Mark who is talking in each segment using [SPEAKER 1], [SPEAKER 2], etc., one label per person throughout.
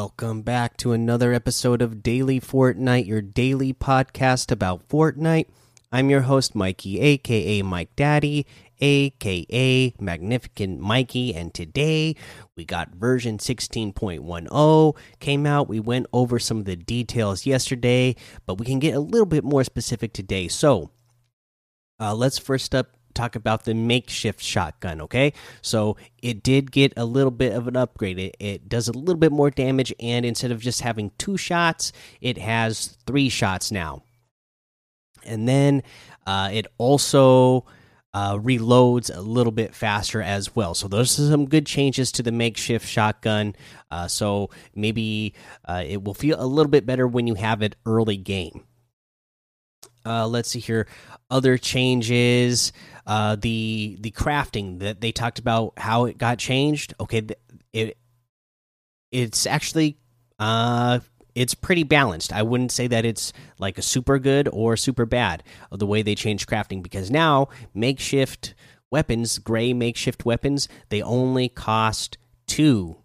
[SPEAKER 1] Welcome back to another episode of Daily Fortnite, your daily podcast about Fortnite. I'm your host, Mikey, aka Mike Daddy, aka Magnificent Mikey, and today we got version 16.10 came out. We went over some of the details yesterday, but we can get a little bit more specific today. So, uh, let's first up talk about the makeshift shotgun okay? So it did get a little bit of an upgrade. It, it, does a little bit more damage and instead of just having two shots it has three shots now. And then uh, it also uh, reloads a little bit faster as well. So those are some good changes to the makeshift shotgun. Uh, so maybe uh, it will feel a little bit better when you have it early game uh, let's see here. Other changes uh, the the crafting that they talked about how it got changed. Okay it it's actually uh it's pretty balanced. I wouldn't say that it's like a super good or super bad the way they changed crafting because now makeshift weapons gray makeshift weapons they only cost two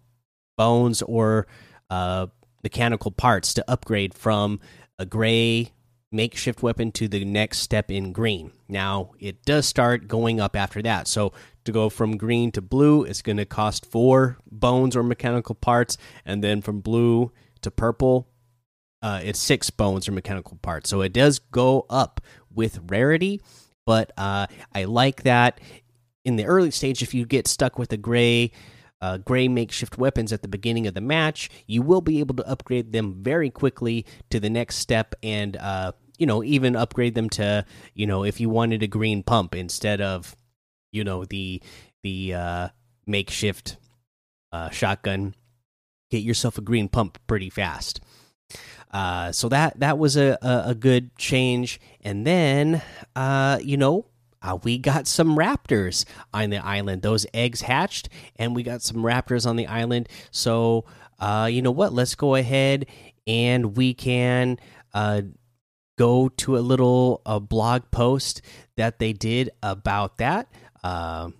[SPEAKER 1] bones or uh mechanical parts to upgrade from a gray makeshift weapon to the next step in green. Now, it does start going up after that. So, to go from green to blue, it's going to cost four bones or mechanical parts. And then from blue to purple, uh, it's six bones or mechanical parts. So, it does go up with rarity. But uh, I like that in the early stage, if you get stuck with a gray, uh, gray makeshift weapons at the beginning of the match, you will be able to upgrade them very quickly to the next step and uh, you know even upgrade them to you know if you wanted a green pump instead of you know the the uh, makeshift uh, shotgun, get yourself a green pump pretty fast. Uh, so that that was a, a, a good change, and then uh, you know uh, we got some raptors on the island. Those eggs hatched, and we got some raptors on the island. So, uh, you know what? Let's go ahead and we can uh, go to a little uh, blog post that they did about that uh,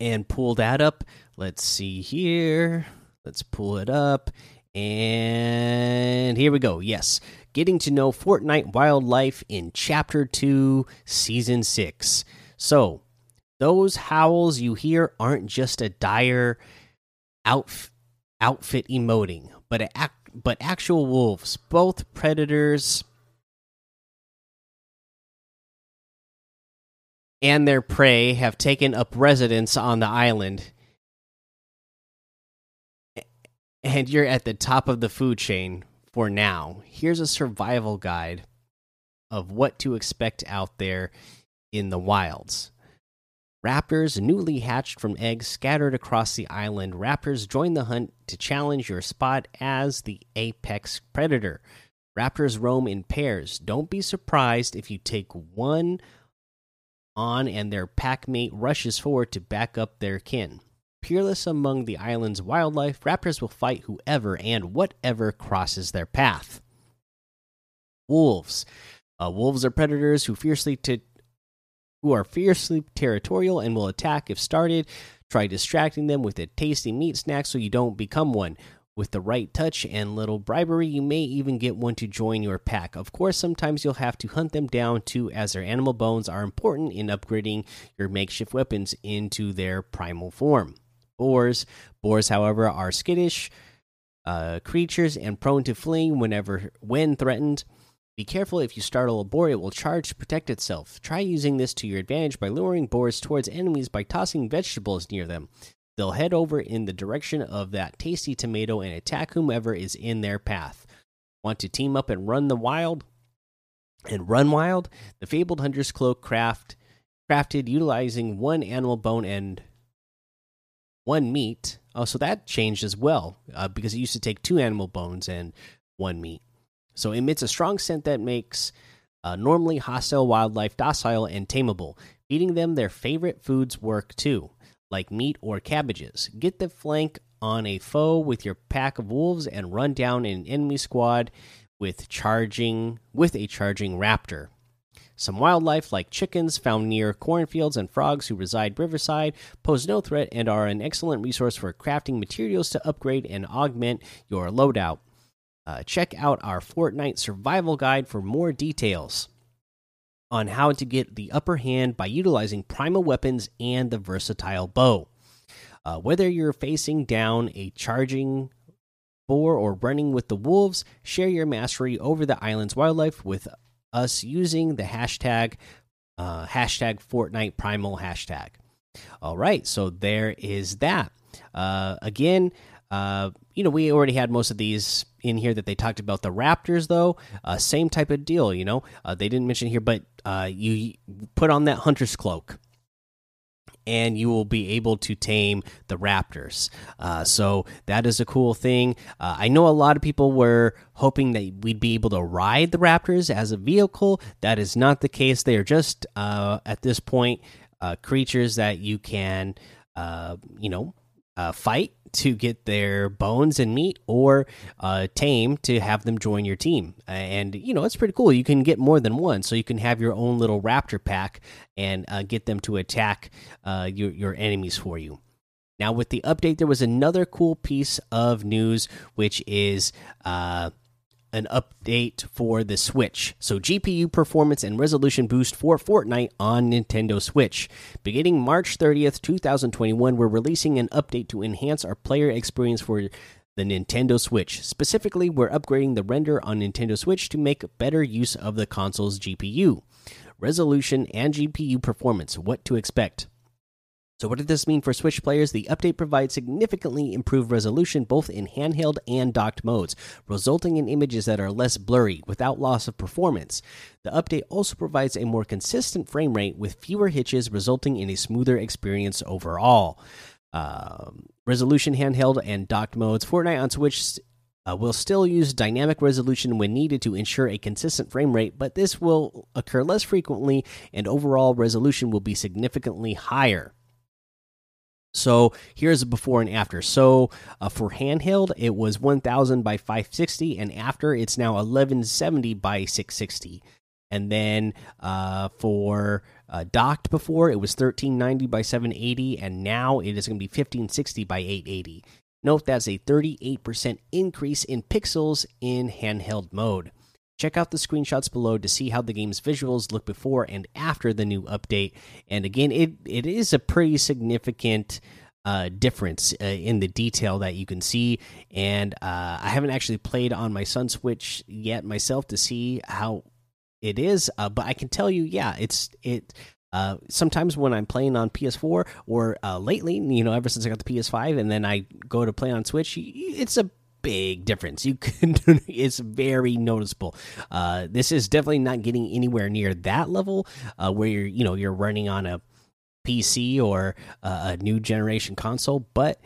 [SPEAKER 1] and pull that up. Let's see here. Let's pull it up. And here we go. Yes. Getting to know Fortnite wildlife in Chapter 2, Season 6. So, those howls you hear aren't just a dire outf outfit emoting, but a but actual wolves, both predators and their prey, have taken up residence on the island. And you're at the top of the food chain for now. Here's a survival guide of what to expect out there in the wilds. Raptors, newly hatched from eggs scattered across the island, raptors join the hunt to challenge your spot as the apex predator. Raptors roam in pairs. Don't be surprised if you take one on and their packmate rushes forward to back up their kin. Peerless among the island's wildlife, raptors will fight whoever and whatever crosses their path. Wolves. Uh, wolves are predators who fiercely who are fiercely territorial and will attack if started. Try distracting them with a tasty meat snack so you don't become one. With the right touch and little bribery, you may even get one to join your pack. Of course, sometimes you'll have to hunt them down too, as their animal bones are important in upgrading your makeshift weapons into their primal form. Boars. Boars, however, are skittish uh, creatures and prone to fleeing whenever when threatened. Be careful if you startle a boar, it will charge to protect itself. Try using this to your advantage by luring boars towards enemies by tossing vegetables near them. They'll head over in the direction of that tasty tomato and attack whomever is in their path. Want to team up and run the wild? And run wild? The fabled hunter's cloak craft crafted utilizing one animal bone and one meat. Oh, so that changed as well uh, because it used to take two animal bones and one meat. So it emits a strong scent that makes uh, normally hostile wildlife docile and tameable. Feeding them their favorite foods work too, like meat or cabbages. Get the flank on a foe with your pack of wolves and run down an enemy squad with charging with a charging raptor. Some wildlife, like chickens found near cornfields and frogs who reside riverside, pose no threat and are an excellent resource for crafting materials to upgrade and augment your loadout. Uh, check out our Fortnite survival guide for more details on how to get the upper hand by utilizing primal weapons and the versatile bow. Uh, whether you're facing down a charging boar or running with the wolves, share your mastery over the island's wildlife with us using the hashtag uh, hashtag Fortnite Primal hashtag. All right, so there is that. Uh, again, uh, you know, we already had most of these in here that they talked about. The Raptors, though, uh, same type of deal. You know, uh, they didn't mention here, but uh, you put on that hunter's cloak and you will be able to tame the raptors. Uh, so that is a cool thing. Uh, I know a lot of people were hoping that we'd be able to ride the raptors as a vehicle. That is not the case. They are just uh, at this point uh, creatures that you can, uh, you know, uh, fight to get their bones and meat or uh, tame to have them join your team. And, you know, it's pretty cool. You can get more than one. So you can have your own little raptor pack and uh, get them to attack uh, your, your enemies for you. Now, with the update, there was another cool piece of news, which is uh, an update for the Switch. So, GPU performance and resolution boost for Fortnite on Nintendo Switch. Beginning March 30th, 2021, we're releasing an update to enhance our player experience for the Nintendo Switch. Specifically, we're upgrading the render on Nintendo Switch to make better use of the console's GPU. Resolution and GPU performance. What to expect. So, what did this mean for Switch players? The update provides significantly improved resolution both in handheld and docked modes, resulting in images that are less blurry without loss of performance. The update also provides a more consistent frame rate with fewer hitches, resulting in a smoother experience overall. Um, resolution handheld and docked modes. Fortnite on Switch uh, will still use dynamic resolution when needed to ensure a consistent frame rate, but this will occur less frequently and overall resolution will be significantly higher. So here's a before and after. So uh, for handheld, it was 1000 by 560, and after it's now 1170 by 660. And then uh, for uh, docked before, it was 1390 by 780, and now it is going to be 1560 by 880. Note that's a 38% increase in pixels in handheld mode. Check out the screenshots below to see how the game's visuals look before and after the new update. And again, it it is a pretty significant uh, difference uh, in the detail that you can see. And uh, I haven't actually played on my Sun Switch yet myself to see how it is, uh, but I can tell you, yeah, it's it. Uh, sometimes when I'm playing on PS4 or uh, lately, you know, ever since I got the PS5, and then I go to play on Switch, it's a big difference. You can it's very noticeable. Uh, this is definitely not getting anywhere near that level uh, where you're you know you're running on a PC or uh, a new generation console, but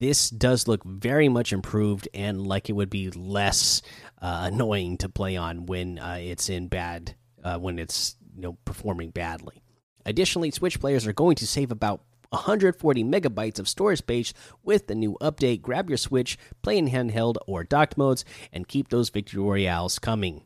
[SPEAKER 1] this does look very much improved and like it would be less uh, annoying to play on when uh, it's in bad uh, when it's you know performing badly. Additionally, Switch players are going to save about 140 megabytes of storage space with the new update. Grab your Switch, play in handheld or docked modes, and keep those victory royales coming.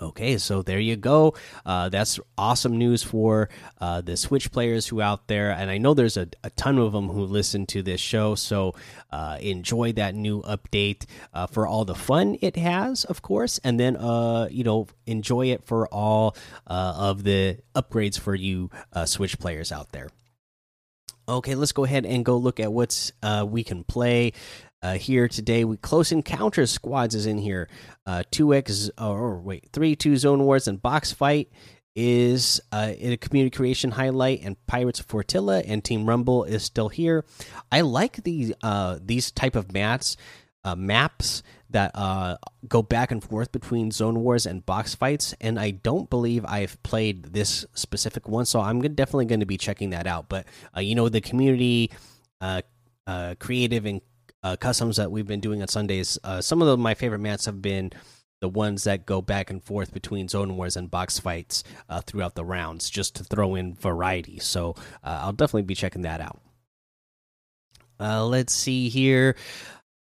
[SPEAKER 1] Okay, so there you go. Uh, that's awesome news for uh, the Switch players who out there, and I know there's a, a ton of them who listen to this show. So uh, enjoy that new update uh, for all the fun it has, of course, and then uh, you know enjoy it for all uh, of the upgrades for you Switch players out there. Okay, let's go ahead and go look at what's uh, we can play uh, here today. We close encounters squads is in here. Uh, two X or wait three two zone wars and box fight is uh, in a community creation highlight and Pirates of Fortilla and Team Rumble is still here. I like these uh, these type of mats uh, maps that uh, go back and forth between zone wars and box fights, and I don't believe I've played this specific one, so I'm definitely going to be checking that out. But uh, you know, the community, uh, uh, creative and uh, customs that we've been doing on Sundays, some of the, my favorite mats have been the ones that go back and forth between zone wars and box fights throughout the rounds, just to throw in variety. So I'll definitely be checking that out. let's see here.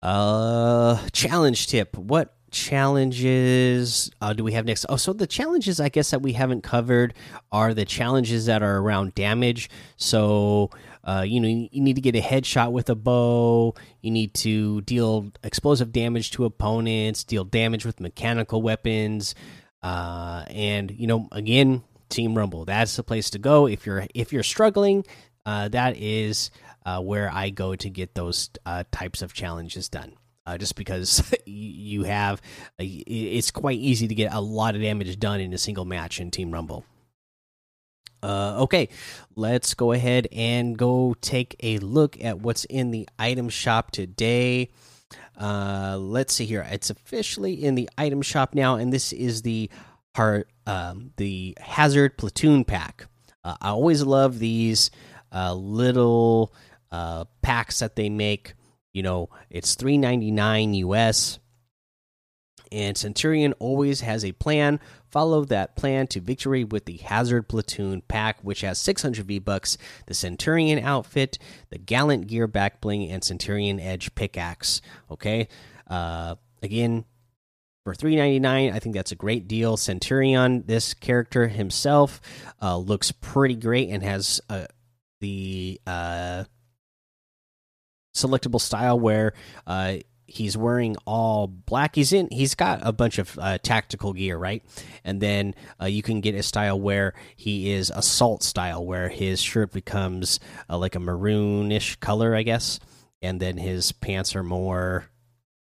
[SPEAKER 1] Uh, challenge tip. What challenges uh, do we have next? Oh, so the challenges I guess that we haven't covered are the challenges that are around damage. So uh, you know you need to get a headshot with a bow. You need to deal explosive damage to opponents, deal damage with mechanical weapons, uh, and you know again, Team Rumble. That's the place to go if you're if you're struggling. Uh, that is uh, where I go to get those uh, types of challenges done uh, just because you have it's quite easy to get a lot of damage done in a single match in Team Rumble. Uh, okay, let's go ahead and go take a look at what's in the item shop today. Uh, let's see here. It's officially in the item shop now, and this is the heart, um, the Hazard Platoon pack. I always love these uh, little uh, packs that they make. You know it's 399 us and centurion always has a plan. Follow that plan to victory with the hazard platoon pack which has 600 v bucks the centurion outfit the gallant gear back bling and centurion edge pickaxe. Okay? Uh again for 399 i think that's a great deal. Centurion this character himself uh looks pretty great and has uh the uh selectable style where uh, he's wearing all black. He's in. He's got a bunch of uh, tactical gear, right? And then uh, you can get a style where he is assault style, where his shirt becomes uh, like a maroonish color, I guess, and then his pants are more,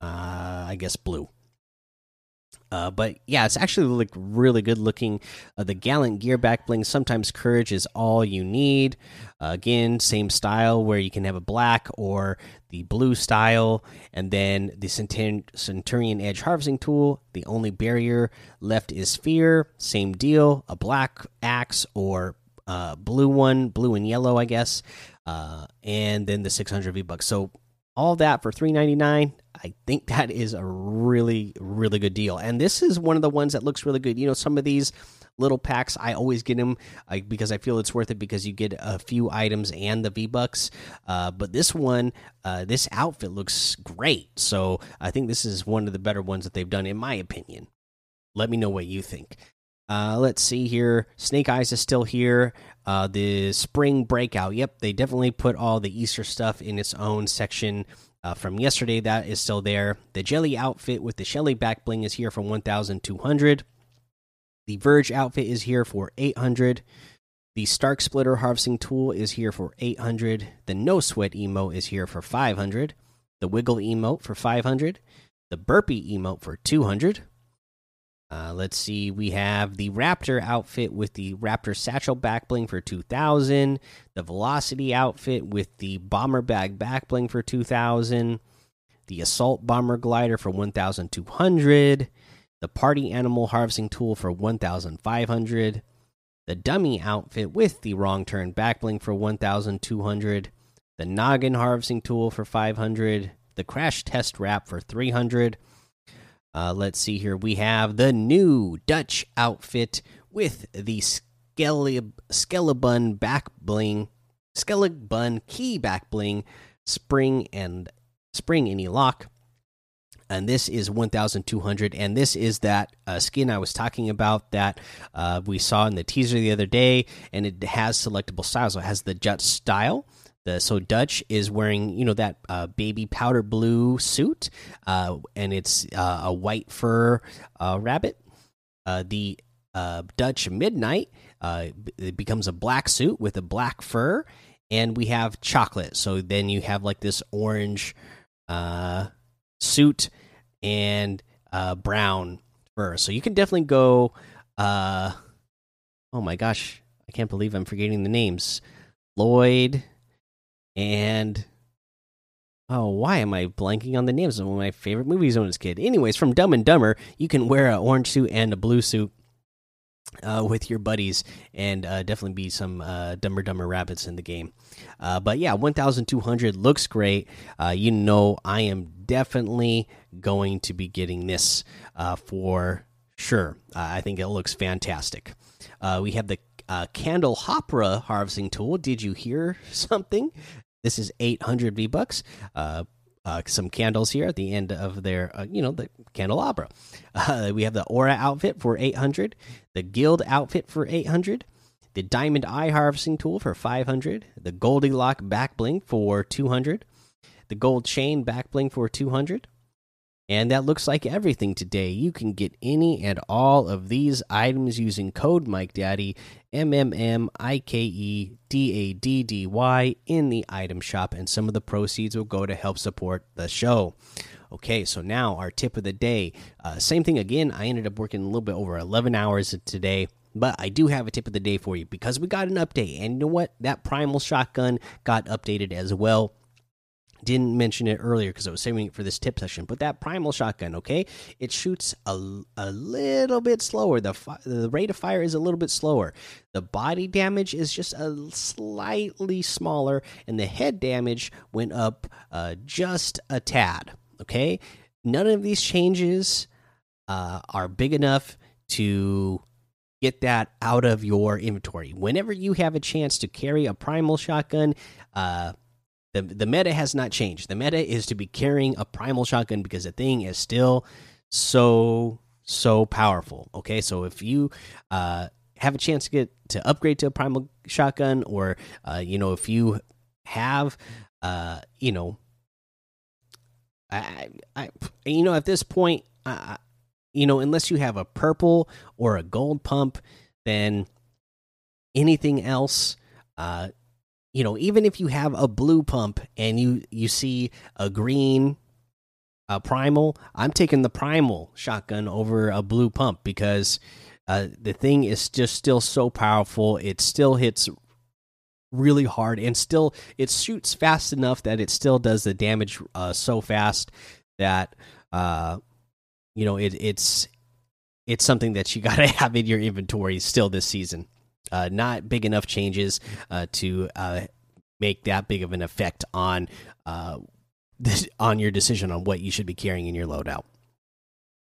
[SPEAKER 1] uh, I guess, blue. Uh, but yeah, it's actually like really good looking. Uh, the gallant gear back bling. Sometimes courage is all you need. Uh, again, same style where you can have a black or the blue style, and then the Centurion Edge harvesting tool. The only barrier left is fear. Same deal. A black axe or uh, blue one, blue and yellow, I guess. Uh, and then the 600 V bucks. So all that for 399 i think that is a really really good deal. And this is one of the ones that looks really good. You know some of these little packs i always get them because i feel it's worth it because you get a few items and the v bucks uh, but this one uh, this outfit looks great. So i think this is one of the better ones that they've done in my opinion. Let me know what you think. Uh, let's see here. Snake Eyes is still here. Uh, the spring breakout. Yep, they definitely put all the Easter stuff in its own section uh, from yesterday. That is still there. The Jelly outfit with the Shelly back bling is here for 1,200. The Verge outfit is here for 800. The Stark Splitter harvesting tool is here for 800. The No Sweat emote is here for 500. The Wiggle emote for 500. The Burpee emote for 200. Uh, let's see. We have the Raptor outfit with the Raptor satchel back bling for 2000. The Velocity outfit with the Bomber bag back bling for 2000. The Assault Bomber glider for 1200. The Party Animal harvesting tool for 1500. The Dummy outfit with the Wrong Turn back bling for 1200. The Noggin harvesting tool for 500. The Crash Test wrap for 300 uh, let's see here. We have the new Dutch outfit with the Skelebun back bling, Skelebun key back bling, spring and spring any lock. And this is 1,200. And this is that uh, skin I was talking about that uh, we saw in the teaser the other day. And it has selectable styles. So it has the Dutch style the so Dutch is wearing you know that uh, baby powder blue suit, uh, and it's uh, a white fur uh, rabbit. Uh, the uh, Dutch Midnight it becomes a black suit with a black fur, and we have chocolate. So then you have like this orange suit and brown fur. So you can definitely go. oh my gosh, I can't believe I'm forgetting the names. Lloyd and oh, why am I blanking on the names of my favorite movies when I was a kid? Anyways, from Dumb and Dumber, you can wear an orange suit and a blue suit. Uh, with your buddies, and uh, definitely be some uh, dumber dumber rabbits in the game. Uh, but yeah, 1,200 looks great. Uh, you know, I am definitely going to be getting this uh, for sure. I think it looks fantastic. we have the uh, Candelabra harvesting tool. Did you hear something? This is 800 V bucks. Uh, uh, some candles here at the end of their, uh, you know, the candelabra. Uh, we have the Aura outfit for 800, the Guild outfit for 800, the Diamond Eye Harvesting Tool for 500, the Goldilock Back Bling for 200, the Gold Chain Back Bling for 200. And that looks like everything today. You can get any and all of these items using code Mike Daddy M M M I K E D A D D Y in the item shop, and some of the proceeds will go to help support the show. Okay, so now our tip of the day. Uh, same thing again. I ended up working a little bit over 11 hours today, but I do have a tip of the day for you because we got an update. And you know what? That primal shotgun got updated as well didn't mention it earlier because I was saving it for this tip session. But that primal shotgun, okay, it shoots a, a little bit slower. The the rate of fire is a little bit slower. The body damage is just a slightly smaller, and the head damage went up uh, just a tad. Okay, none of these changes uh, are big enough to get that out of your inventory. Whenever you have a chance to carry a primal shotgun, uh, the the meta has not changed. The meta is to be carrying a primal shotgun because the thing is still so so powerful. Okay, so if you uh, have a chance to get to upgrade to a primal shotgun, or uh, you know if you have uh, you know, I, I you know at this point, uh, you know unless you have a purple or a gold pump, then anything else uh you know, even if you have a blue pump and you you see a green uh, primal, I'm taking the primal shotgun over a blue pump because uh, the thing is just still so powerful. It still hits really hard and still it shoots fast enough that it still does the damage uh, so fast that uh, you know it, it's it's something that you got to have in your inventory still this season. Uh, not big enough changes uh, to uh, make that big of an effect on uh, this, on your decision on what you should be carrying in your loadout.